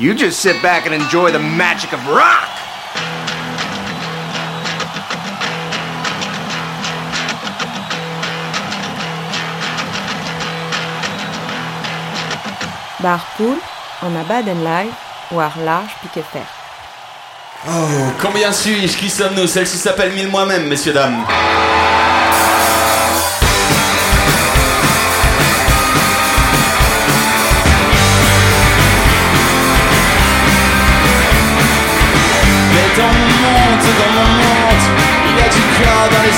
You just sit back and enjoy the magic of rock. Barpool, en abad en live, ou ar large piquet fer. Oh, combien suis-je Qui sommes-nous? Celle-ci s'appelle Mille moi-même, messieurs, dames.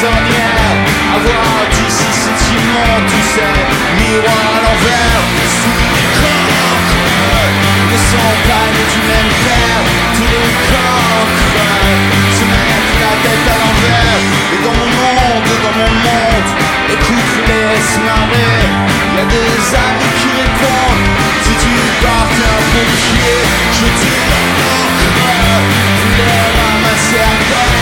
Corps dans les ornières. À voir d'ici c'est immonde, tu sais, miroir à l'envers, sous les cancres ne sont pas nés du même père. Tous les cancres se mettent la tête à l'envers. Et dans mon monde, dans mon monde, écoute, laisse marrer. Il y a des amis qui répondent. Si tu portes un pompier, je te l'encre. Les ramasser à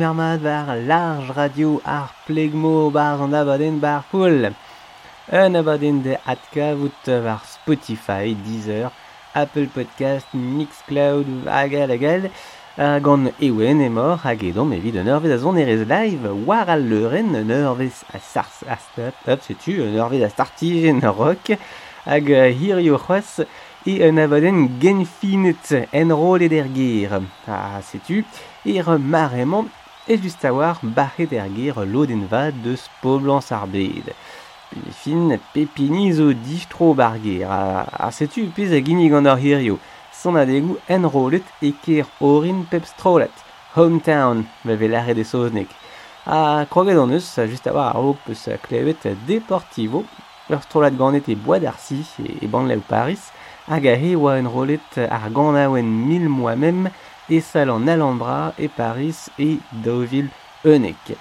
mermad war large radio ar plegmo bar an abaden bar poul. Un abaden de atka vout war Spotify, Deezer, Apple Podcast, Mixcloud, agal agal, uh, gant ewen emor hag edom evit un eurvez a zon erez live war al leuren un eurvez a sars a start hop, setu un eurvez a startijen rock hag hirio c'hoaz e un abaden genfinet en rol eder gir. Ah, setu, er marement just a war barret er ger lodenva deus poblañs ar bed. Pe fin pepini zo distro bar a, a setu pez a ginnig an ar hirio, son adegou enrolet e ker orin pep strolet, hometown, ma ve lare de soznek. A kroget an eus, a just a war ar op peus a klevet deportivo, ur strolet ganet e boad arsi e, e band Paris, hag a he oa enrolet ar gant mil moa mem, sal an Alhambra e Paris e Deauville eunek.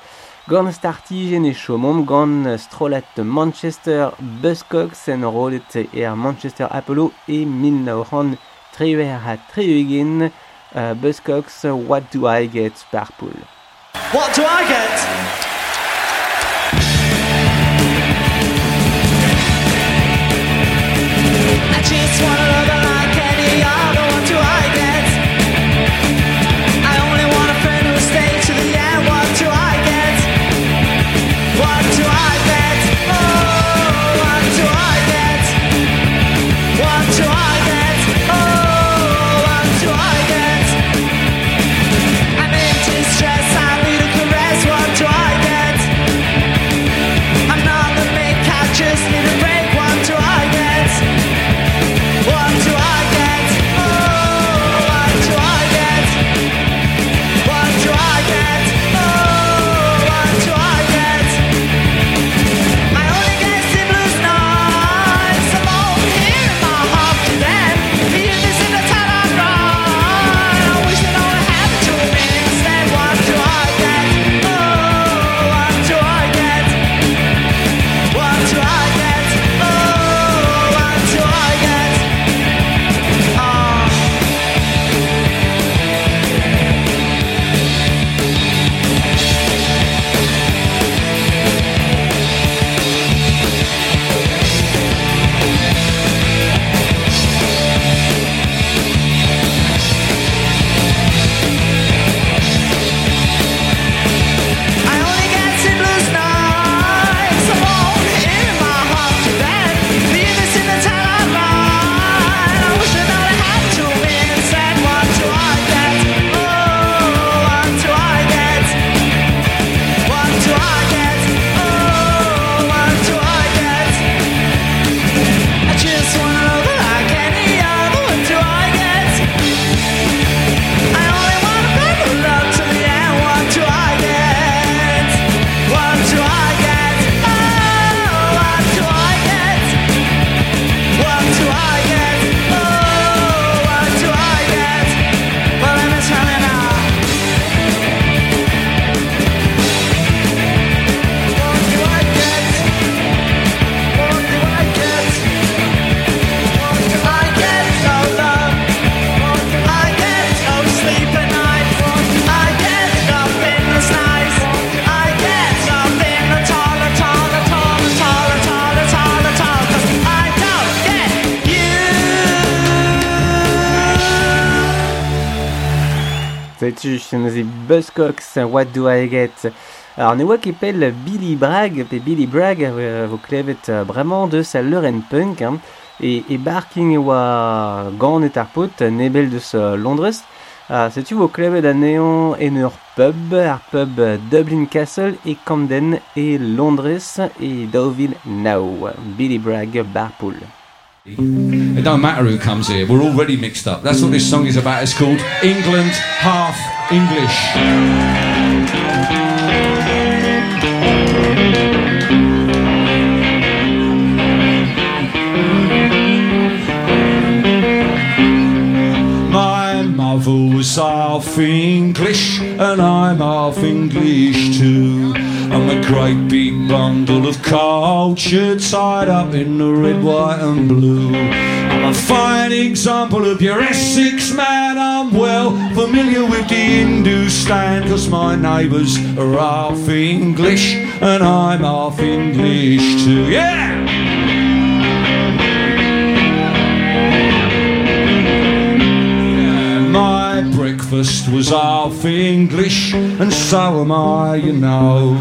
Gant startigen e chomom gant strolat Manchester Buzzcocks en rolet er Manchester Apollo e min naoran treuer ha What Do I Get par poul. What do I get? Neuze Buzzcocks, What Do I Get? Alors, ne oa ket pel Billy Bragg, pe Billy Bragg, euh, vo klevet euh, bremañ deus al Leuren Punk, hein, e, e barking e oa gant et ar pot, nebel deus euh, Londres, Ah, setu vo klevet neon en ur pub, ar pub Dublin Castle e Camden e Londres e Deauville Now? Billy Bragg, Barpool. It don't matter who comes here, we're already mixed up. That's what this song is about. It's called England Half English. My mother was half English, and I'm half English too. I'm a great big bundle of culture tied up in the red, white, and blue. I'm a fine example of your Essex man. I'm well familiar with the Hindustan, cause my neighbours are half English, and I'm half English too. Yeah! Breakfast was half English, and so am I, you know.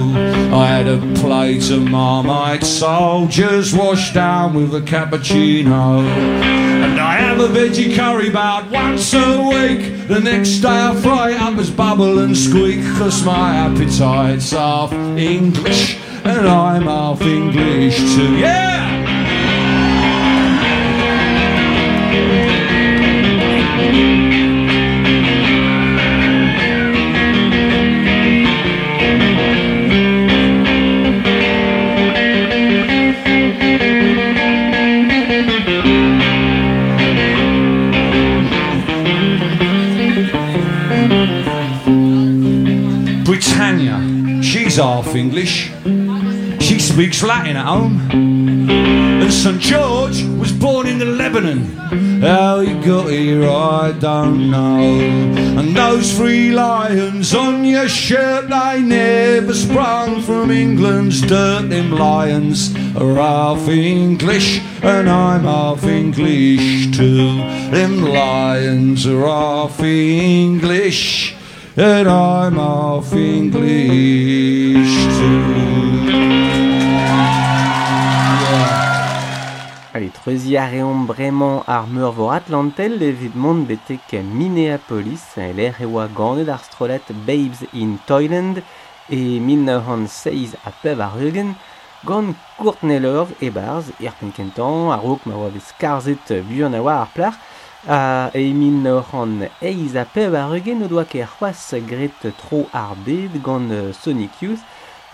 I had a plate of Marmite soldiers washed down with a cappuccino. And I have a veggie curry about once a week. The next day I fry it up as bubble and squeak, cause my appetite's half English, and I'm half English too. Yeah! Half English. She speaks Latin at home. And St. George was born in the Lebanon. How he got here, I don't know. And those three lions on your shirt, they never sprung from England's dirt. Them lions are half English, and I'm half English too. Them lions are half English, that I'm off English too. Allez, treuzi a reomp bremañ ar meur vor Atlantel evit mont betek Minneapolis, l'er e oa ganet ar strolet Babes in Toyland e 1906 a pev ar eugen, gant kourt nelov e barz, er penkentan, ar rook ma oa vez karzet buan a oa ar plach, a emin ran eiz a pev a regen o doa ker c'hoaz gret tro ar bed gant Sonic Youth,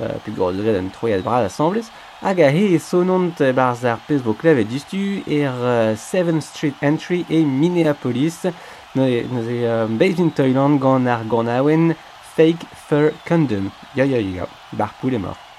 euh, pe gant gret an troiad brad assemblez, hag a he sonant barz ar pez bo klev e distu er 7th Street Entry e Minneapolis, neuze euh, beiz in Thailand gant ar gant awen Fake Fur Condom. Ya ya ya, bar poul e mort.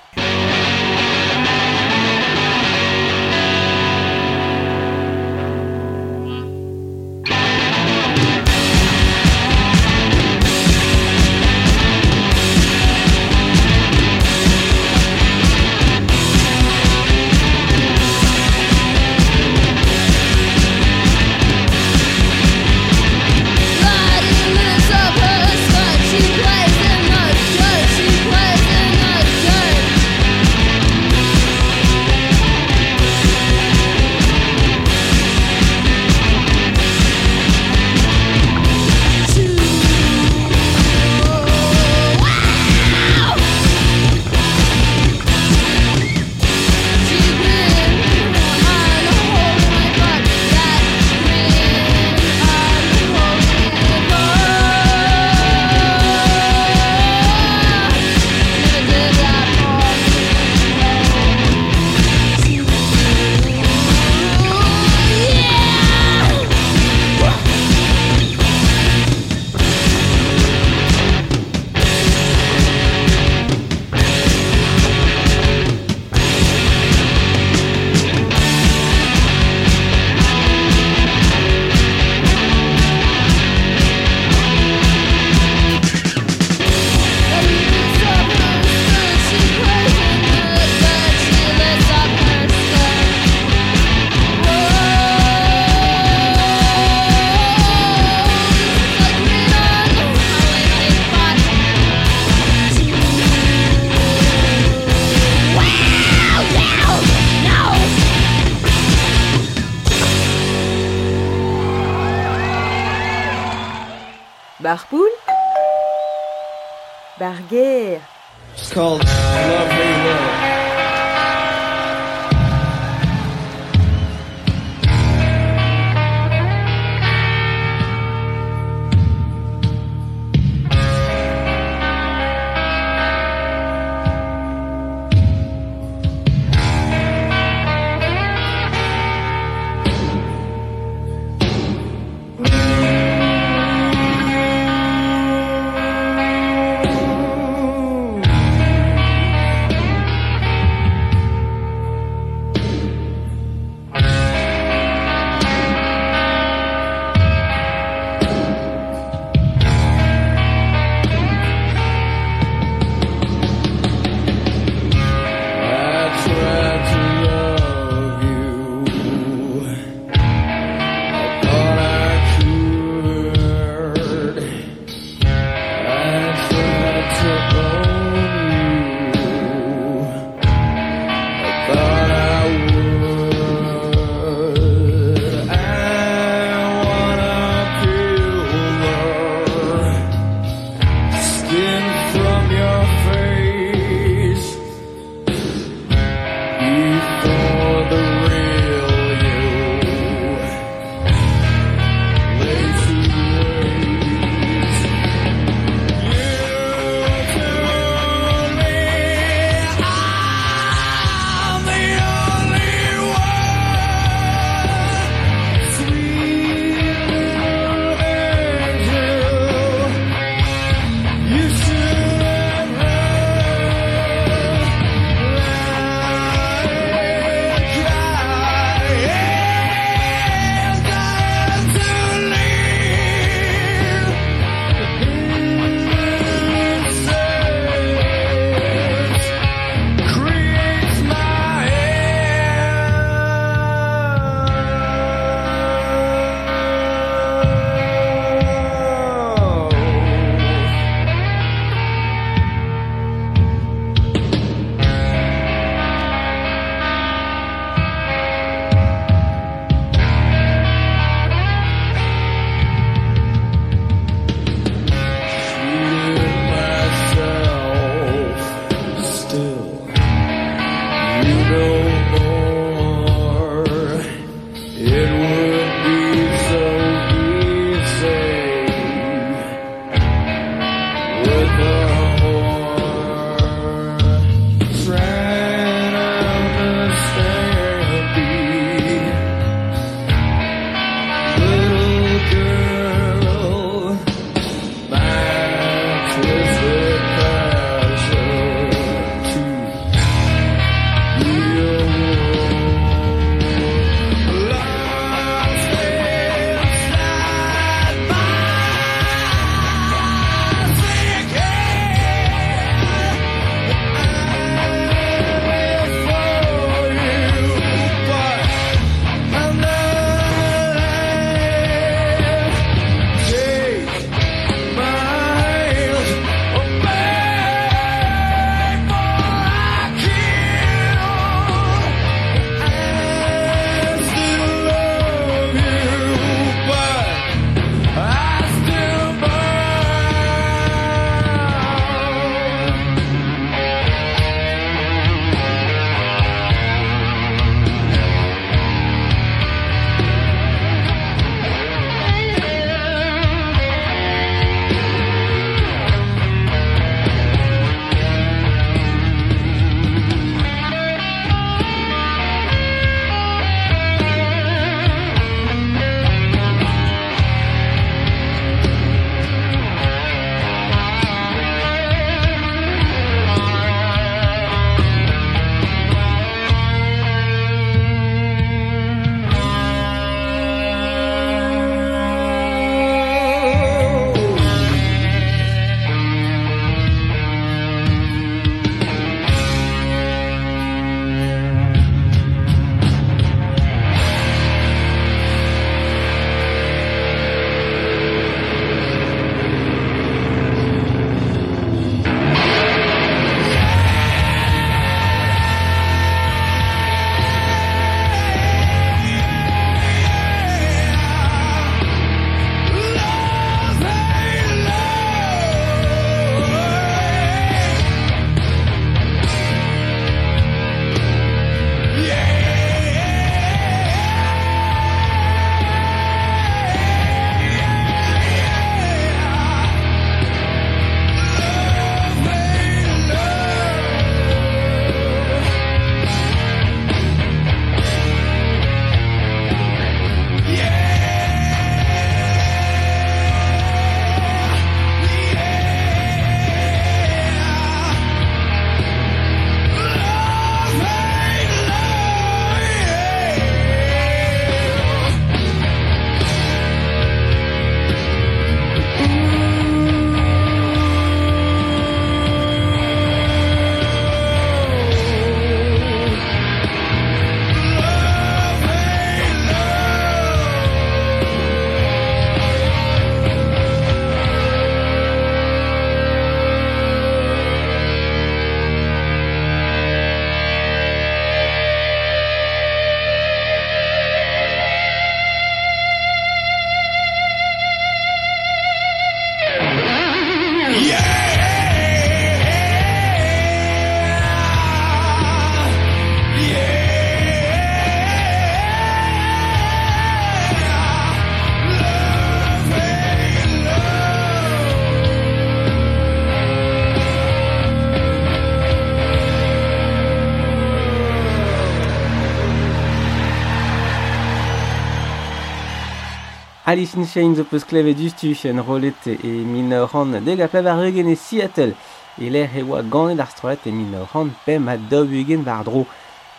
Alice in Chains o peus kleve du en rolet e min ran deg a pev ar eugen e Seattle. E lec'h e oa ganet ar stroet e min ran pem a dov eugen var dro.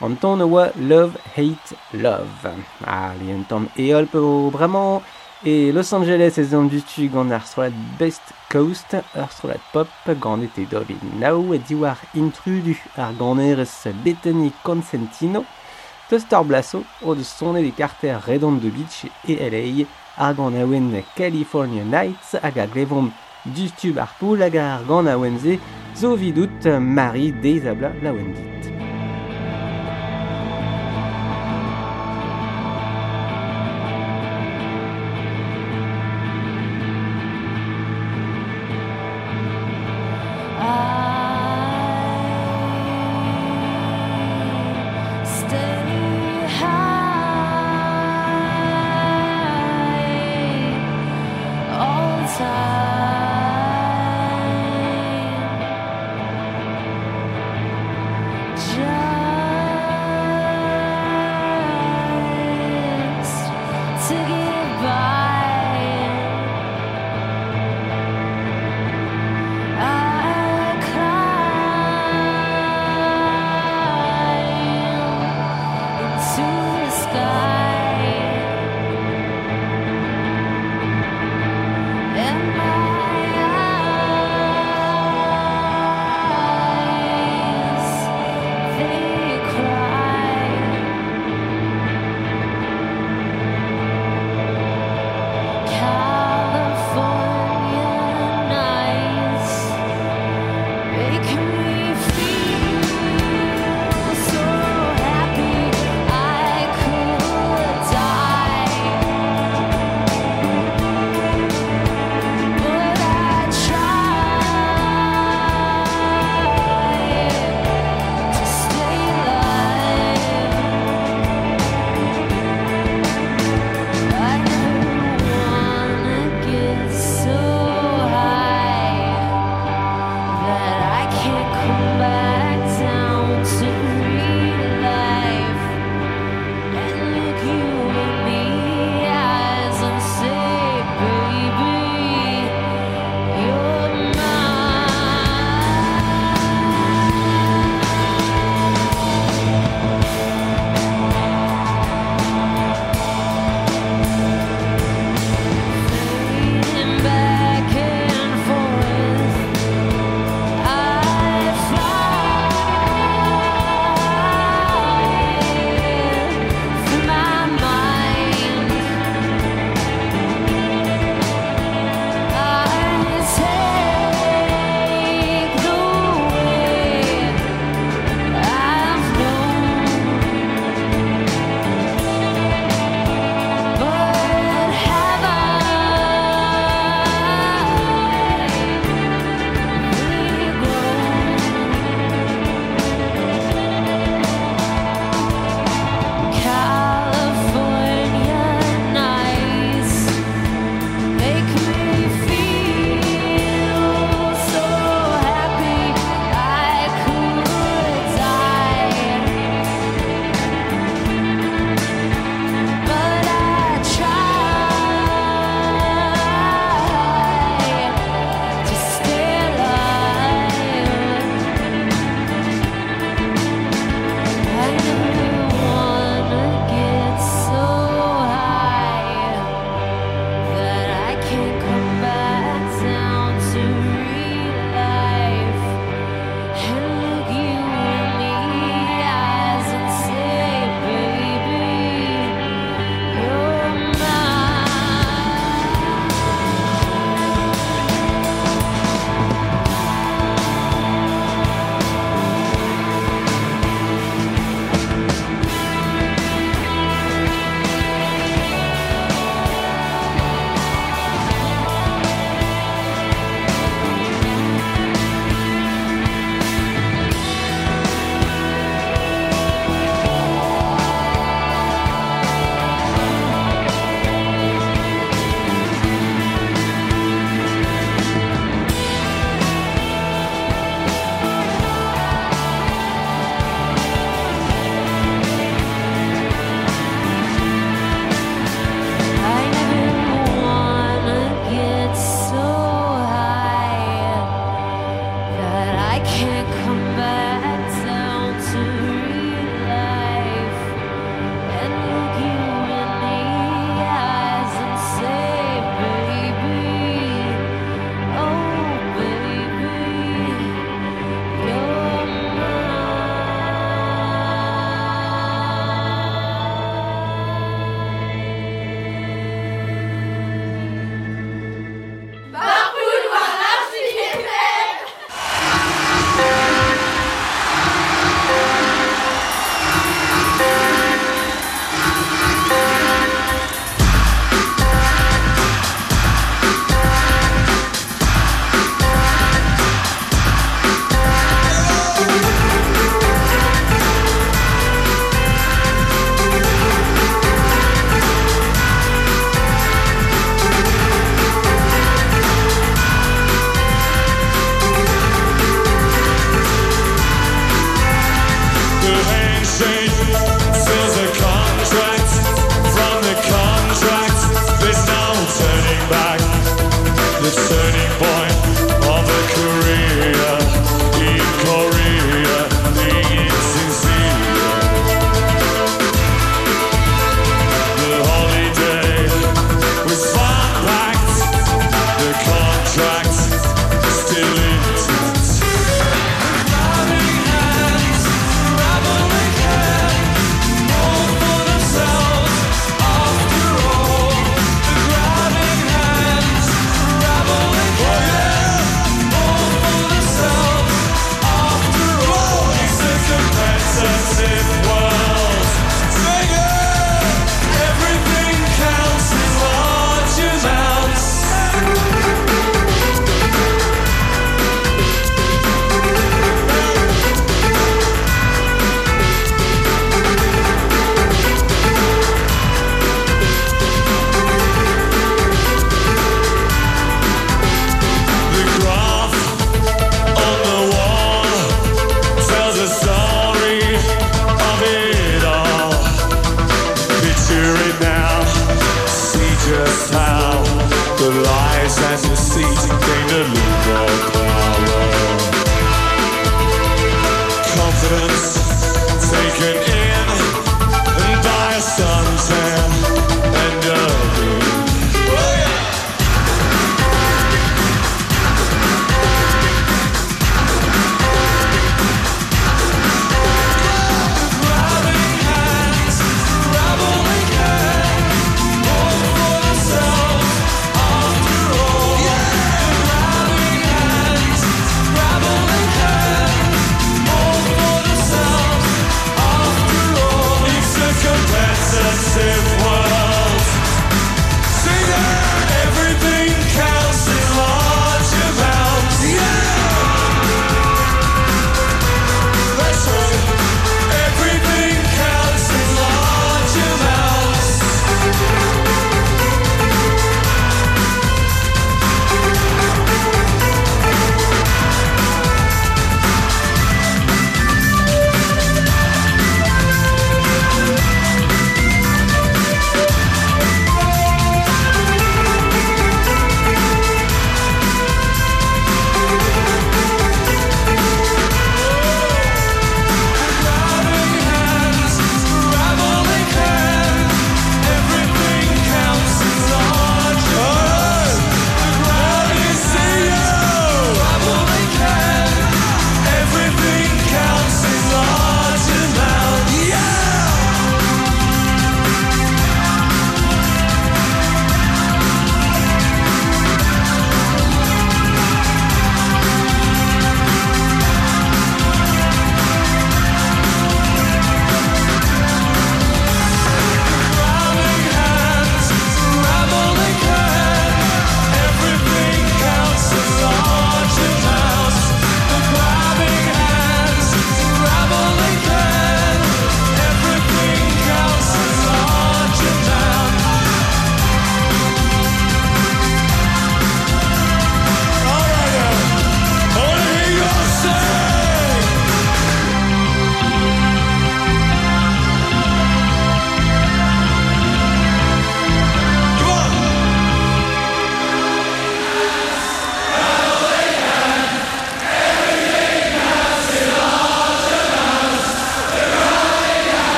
An ton e oa Love Hate Love. Ah, li an tom eol pe o bremañ e Los Angeles ez an du gant ar stroet Best Coast, ar stroet pop ganet e dov e nao e diwar intrudu ar ganerez Bethany Consentino, Toster Blasso o de sonne des carter Redondo de Beach et LA ar gant a California Nights hag a grevomp distub ar poul hag ar gant a oemze zo vidout Marie Deizabla la oendit.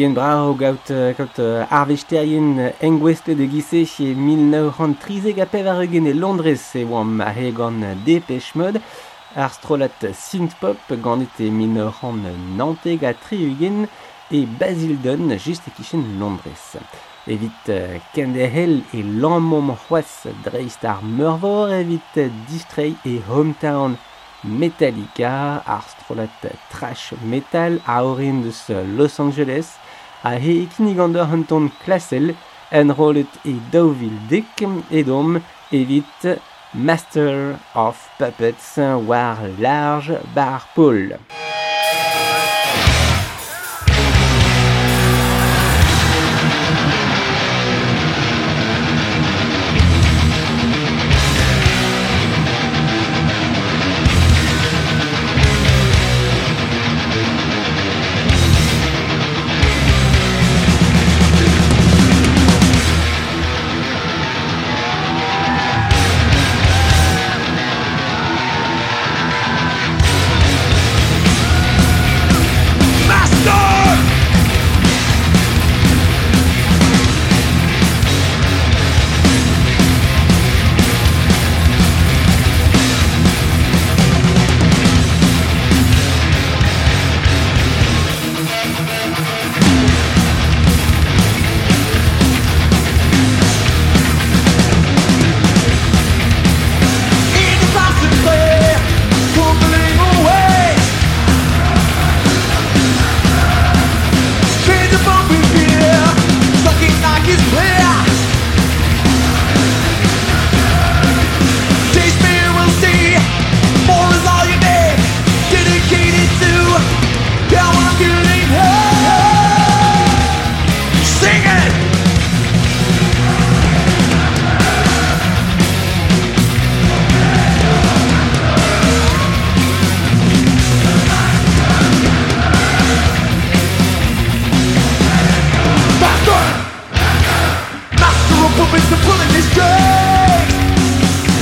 gen brao gaout gaout arvesterien engweste de gise chez 1930 a pev ar eugen e Londres e oam a he gant depech mod ar strolat synthpop gandit e 1990 a tri eugen e Basildon just e kichen Londres. Evit uh, kendehel e lammom c'hoaz dreist ar meurvor evit distrei e hometown Metallica, ar strolat trash metal a orin deus Los Angeles a he ikinig an d'ar an ton klasel en rolet e daouvil dek edom evit Master of Puppets war large bar Paul.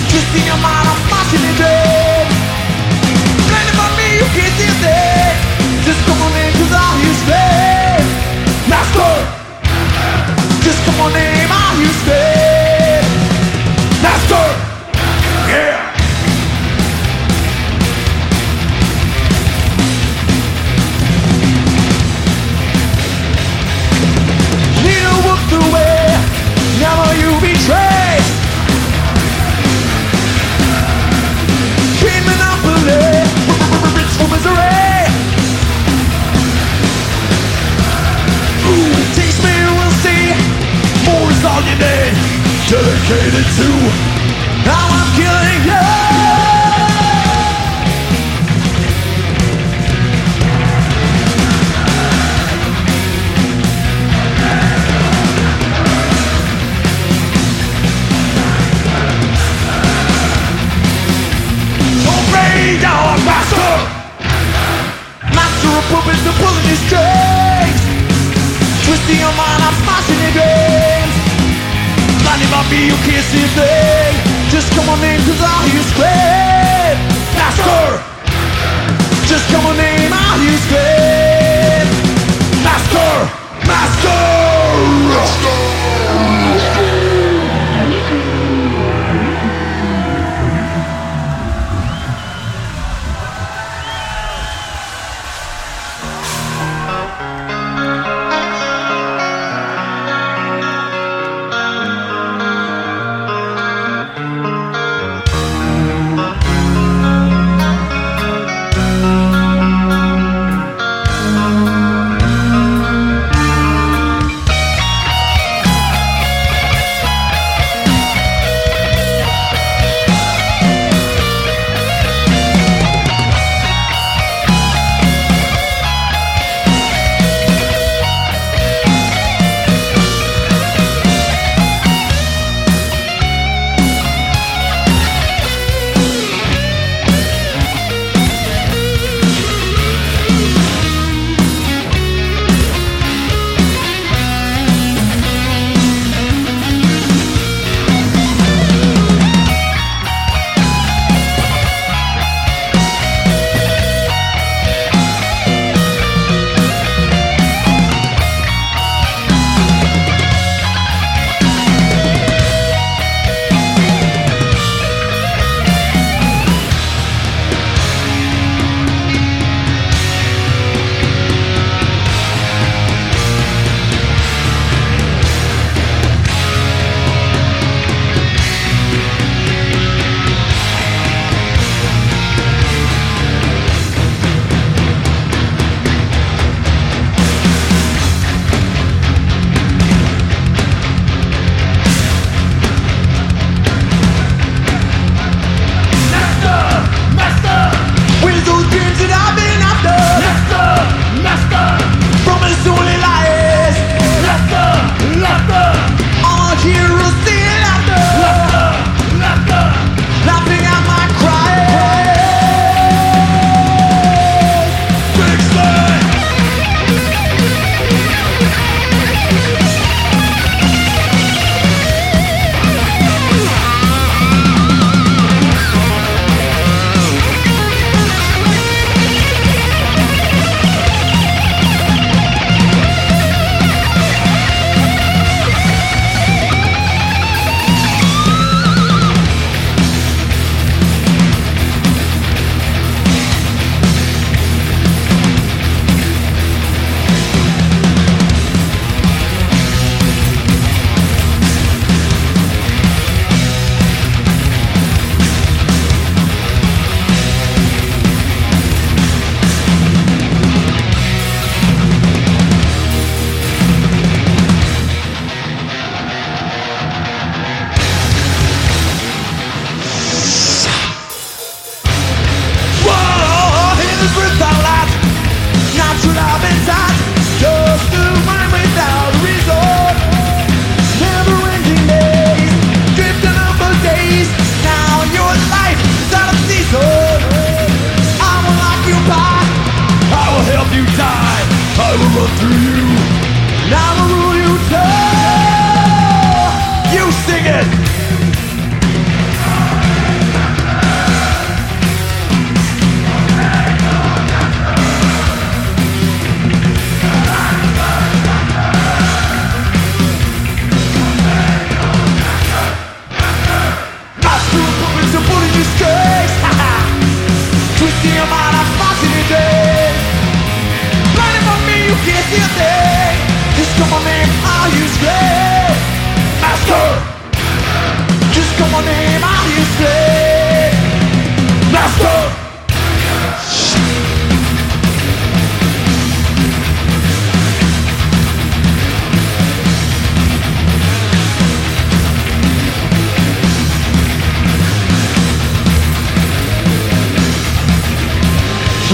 Just in your mind, I'm smashing it, babe. Blinded by me, you can't see dedicated to Cause all he's crazy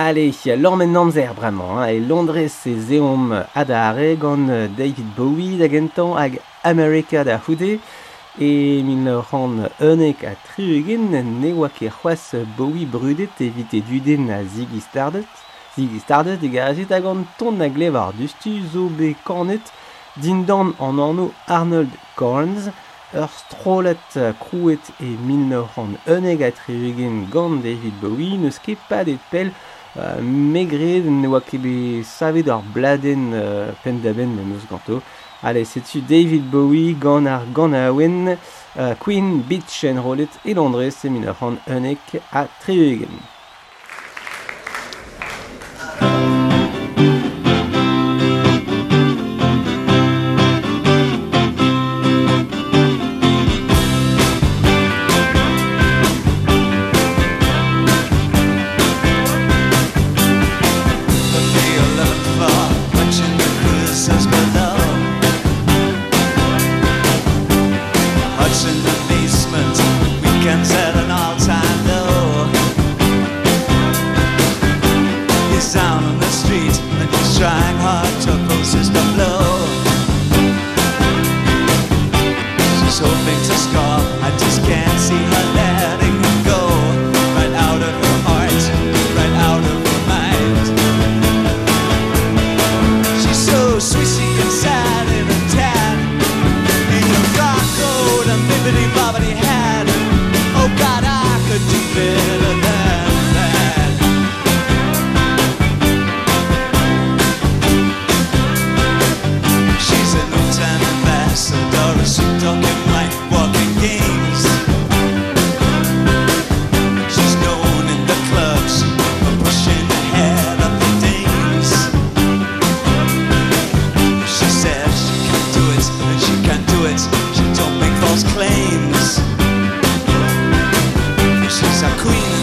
Allez, lor maintenant namzer bremañ, hein, e Londres se zeom Adare a David Bowie da gentan hag America da houde, e min ran unek a triugen ne oa ket c'hoaz Bowie brudet evite duden a Ziggy Stardust, Ziggy Stardust e garezet hag an ton a glevar dustu zo be kornet din dan an anno Arnold Corns ur strolet krouet e 1901 hag a triugen gant David Bowie, neus ket pas d'et pell Uh, megred ne oa kebe savet ar bladen uh, pendaben men eus ganto. Allez, setu David Bowie gant ar gant a oen, Queen Beach en rolet e Londres se min ur c'hant unek a treugen.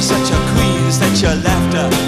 such a queen, such a laughter.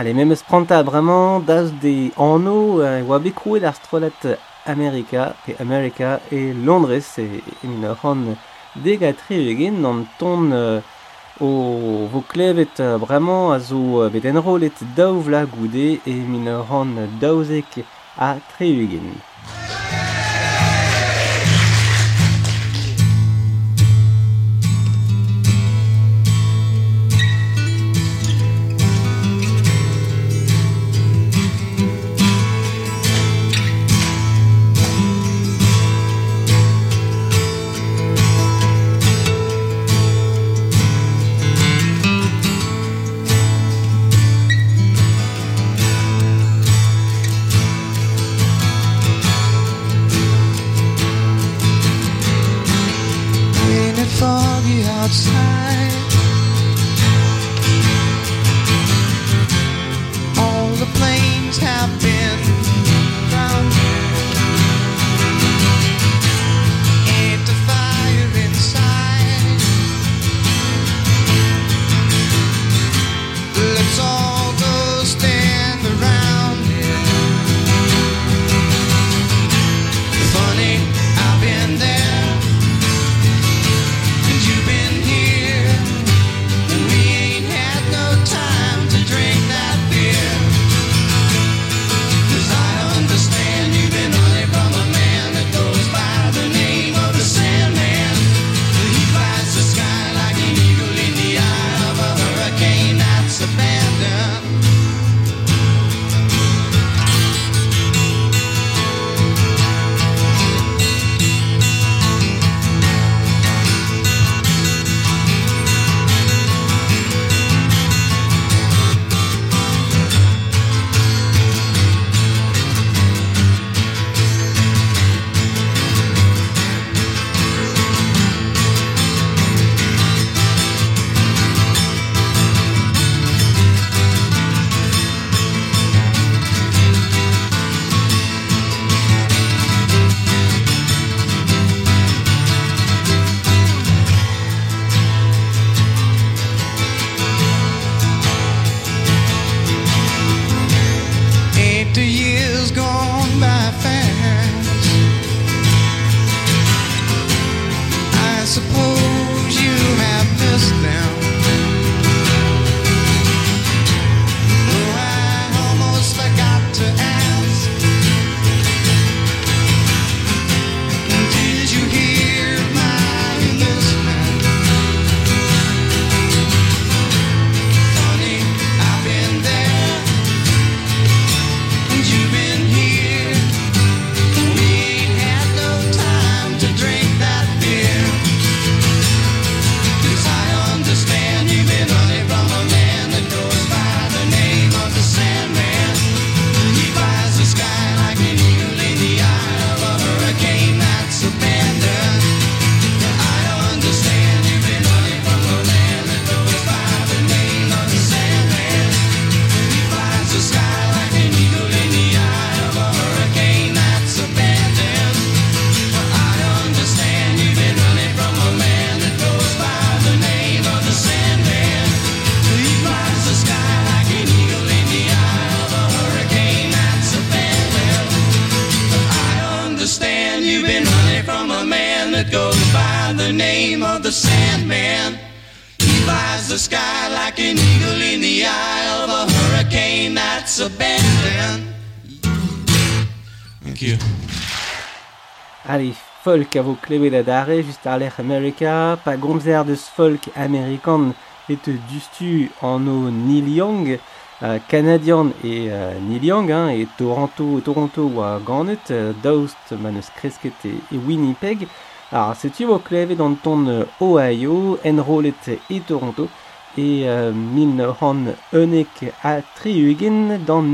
Allez, même eus pranta bremañ d'as de anno e oa bet krouet ar strolet Amerika, pe Amerika e Londres, e, e min ur c'hant dega trevegen an ton euh, o vo klevet bremañ a zo bet enrolet daou vla goude e min ur c'hant daouzek a trevegen. allez, folk à vos klebeladare, just ar lec'h Amerika, pa gomzer deus folk amerikan et dustu an o Neil Young, euh, Canadian et euh, Neil Young, hein, et Toronto, Toronto oa ganet, euh, daoust ma neus kresket e, e Winnipeg, ar setu vo kleve d'an ton euh, Ohio, enrolet et Toronto, et euh, min hon eunek a triugin d'an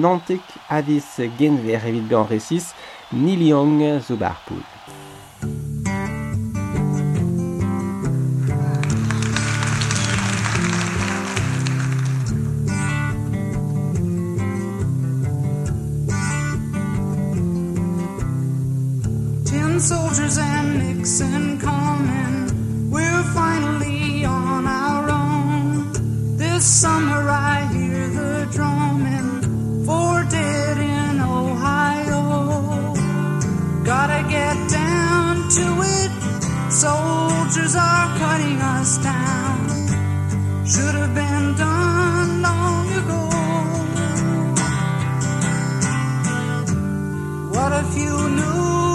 avis genver evit bean resis, Neil Young zo barpoul. Soldiers and Nixon coming. We're finally on our own. This summer I hear the drumming for dead in Ohio. Gotta get down to it. Soldiers are cutting us down. Should have been done long ago. What if you knew?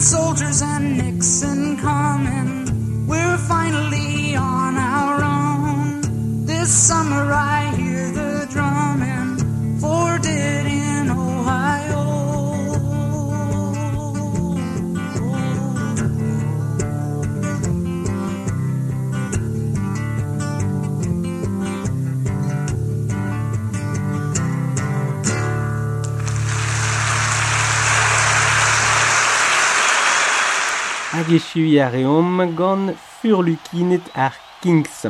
Soldiers and Nixon coming. We're finally on our own. This summer I Sergiechui a reom gant furlukinet ar Kinks.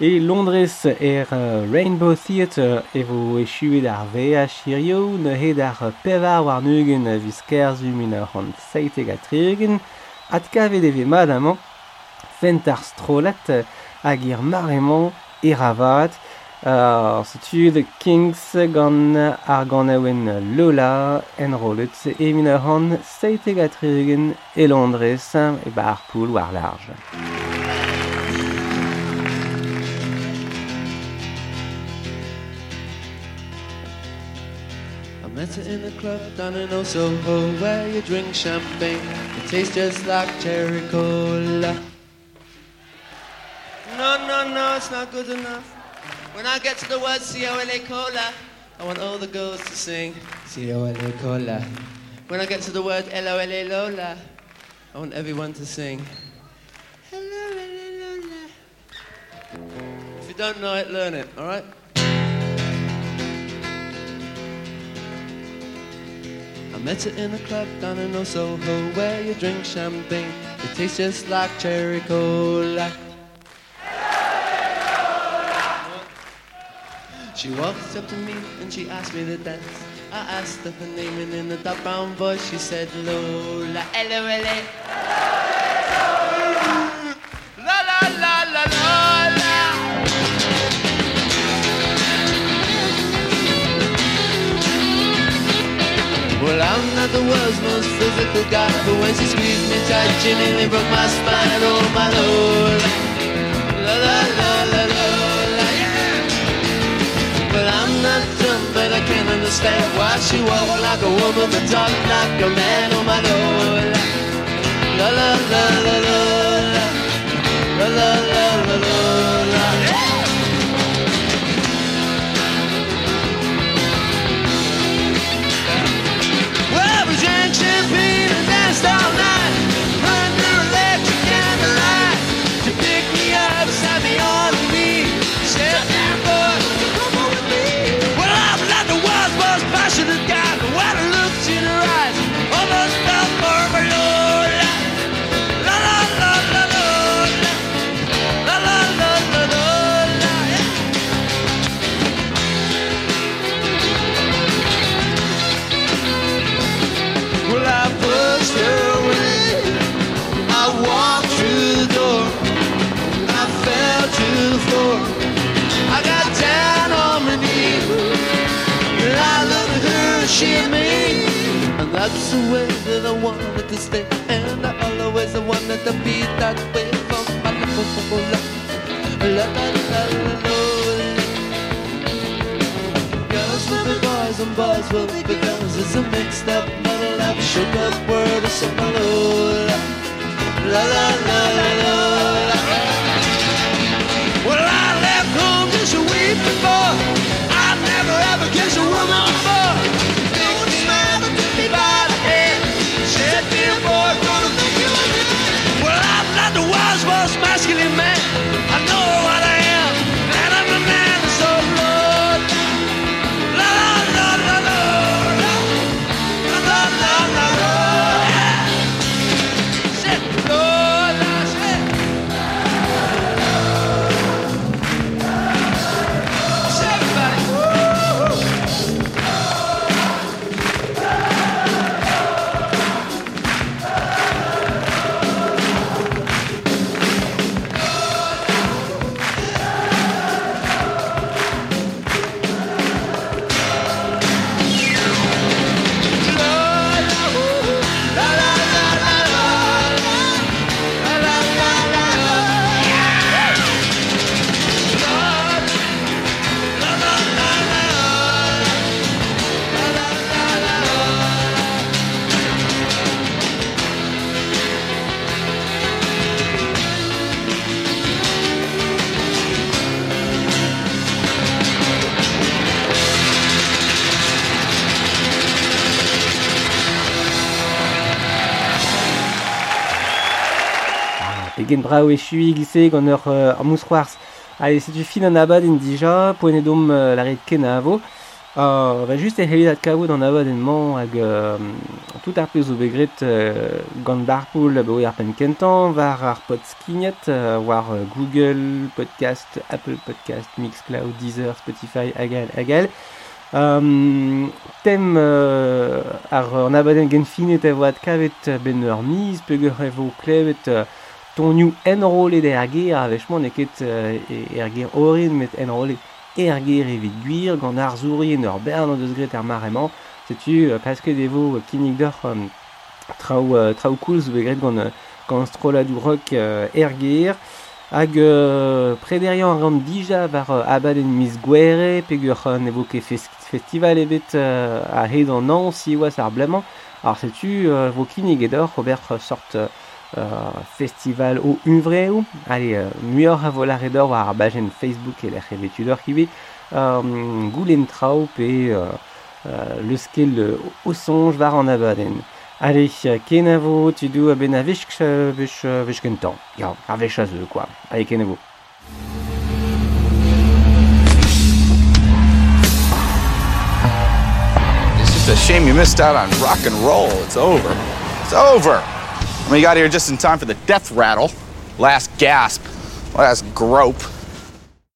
E Londres er uh, Rainbow Theatre evo echuet ar ve a chirio nehet ar pevar war nugen a viskerzum in ar an seiteg a trigen at kavet eve mad amant fent ar strolat hag ir maremañ e ravat Ur setu Kings gant ar gant aouen Lola en rolet e min ar an seiteg a treugen e Londres e ba ar poul war large. I met her in the club down in Old Soho Where you drink champagne. It tastes just like cherry cola. No, no, no, it's not good enough. When I get to the word C-O-L-A cola, I want all the girls to sing C-O-L-A cola. When I get to the word L-O-L-A Lola, I want everyone to sing L-O-L-A Lola. If you don't know it, learn it, alright? I met her in a club down in Old Soho where you drink champagne. It tastes just like cherry cola. She walked up to me and she asked me to dance. I asked her her name and in a dark brown voice she said Lola. L-O-L-A. La la la la Lola. Well, I'm not the world's most physical guy, but when she squeezed me tight, she nearly broke my spine. Oh, my Lola. La la la la Lola, Understand why she walk like a woman but talk like a man. Oh, my Lola. La la la la Lola. La la la la Lola, that's the way that I wanted to stay. And I always wanted to be that way for my. La la la la la. Girls will be boys and boys will be girls. It's a mixed up muddled up shook up word of Lola. La la la la la. Well, I left home just a week before. I never ever kissed a woman before. The world's most masculine man. I know what I Genbraoeschui gizek onor uh, amuzkoarz. Hale, zetu finan abaden dija, poene dom uh, laretken avo. Uh, va just e helet at kavout an abaden man hag uh, tout euh, ar peus o begret uh, gant barpoul beo ar pen kentan, war ar podskinet, uh, war uh, Google, Podcast, Apple Podcast, Mixcloud, Deezer, Spotify, agal, agal. Um, tem uh, ar an abaden gen finet evo at kavet ben ur miz, peger evo klevet... Uh, tonioù enrolet er ger a vechman e ket uh, er ger orin met enrolet er ger evit gwir gant ar zourien ur bern an deus gret er maremañ setu uh, pasket evo uh, d'or um, trao, uh, trao koulz begret gant, uh, gant stroladou rock uh, er ger hag euh, prederian a gant dija war euh, abad en mis gwere peg ur euh, nevo ket fes festival evet euh, a hed an an si oas ar blemañ ar setu euh, vo kinnig edor ober sort euh, Euh, festival au Uvreu, allez, euh, mieux à volare d'or à Facebook et la tudor qui vit, euh, Goulentraub et le skill au songe var en. Allez, kenavo, tu dois benavishk, avec. Allez, kenavo. A shame you missed out on rock and roll. It's over. It's over. You got here just in time for the death rattle. Last gasp. Last grope.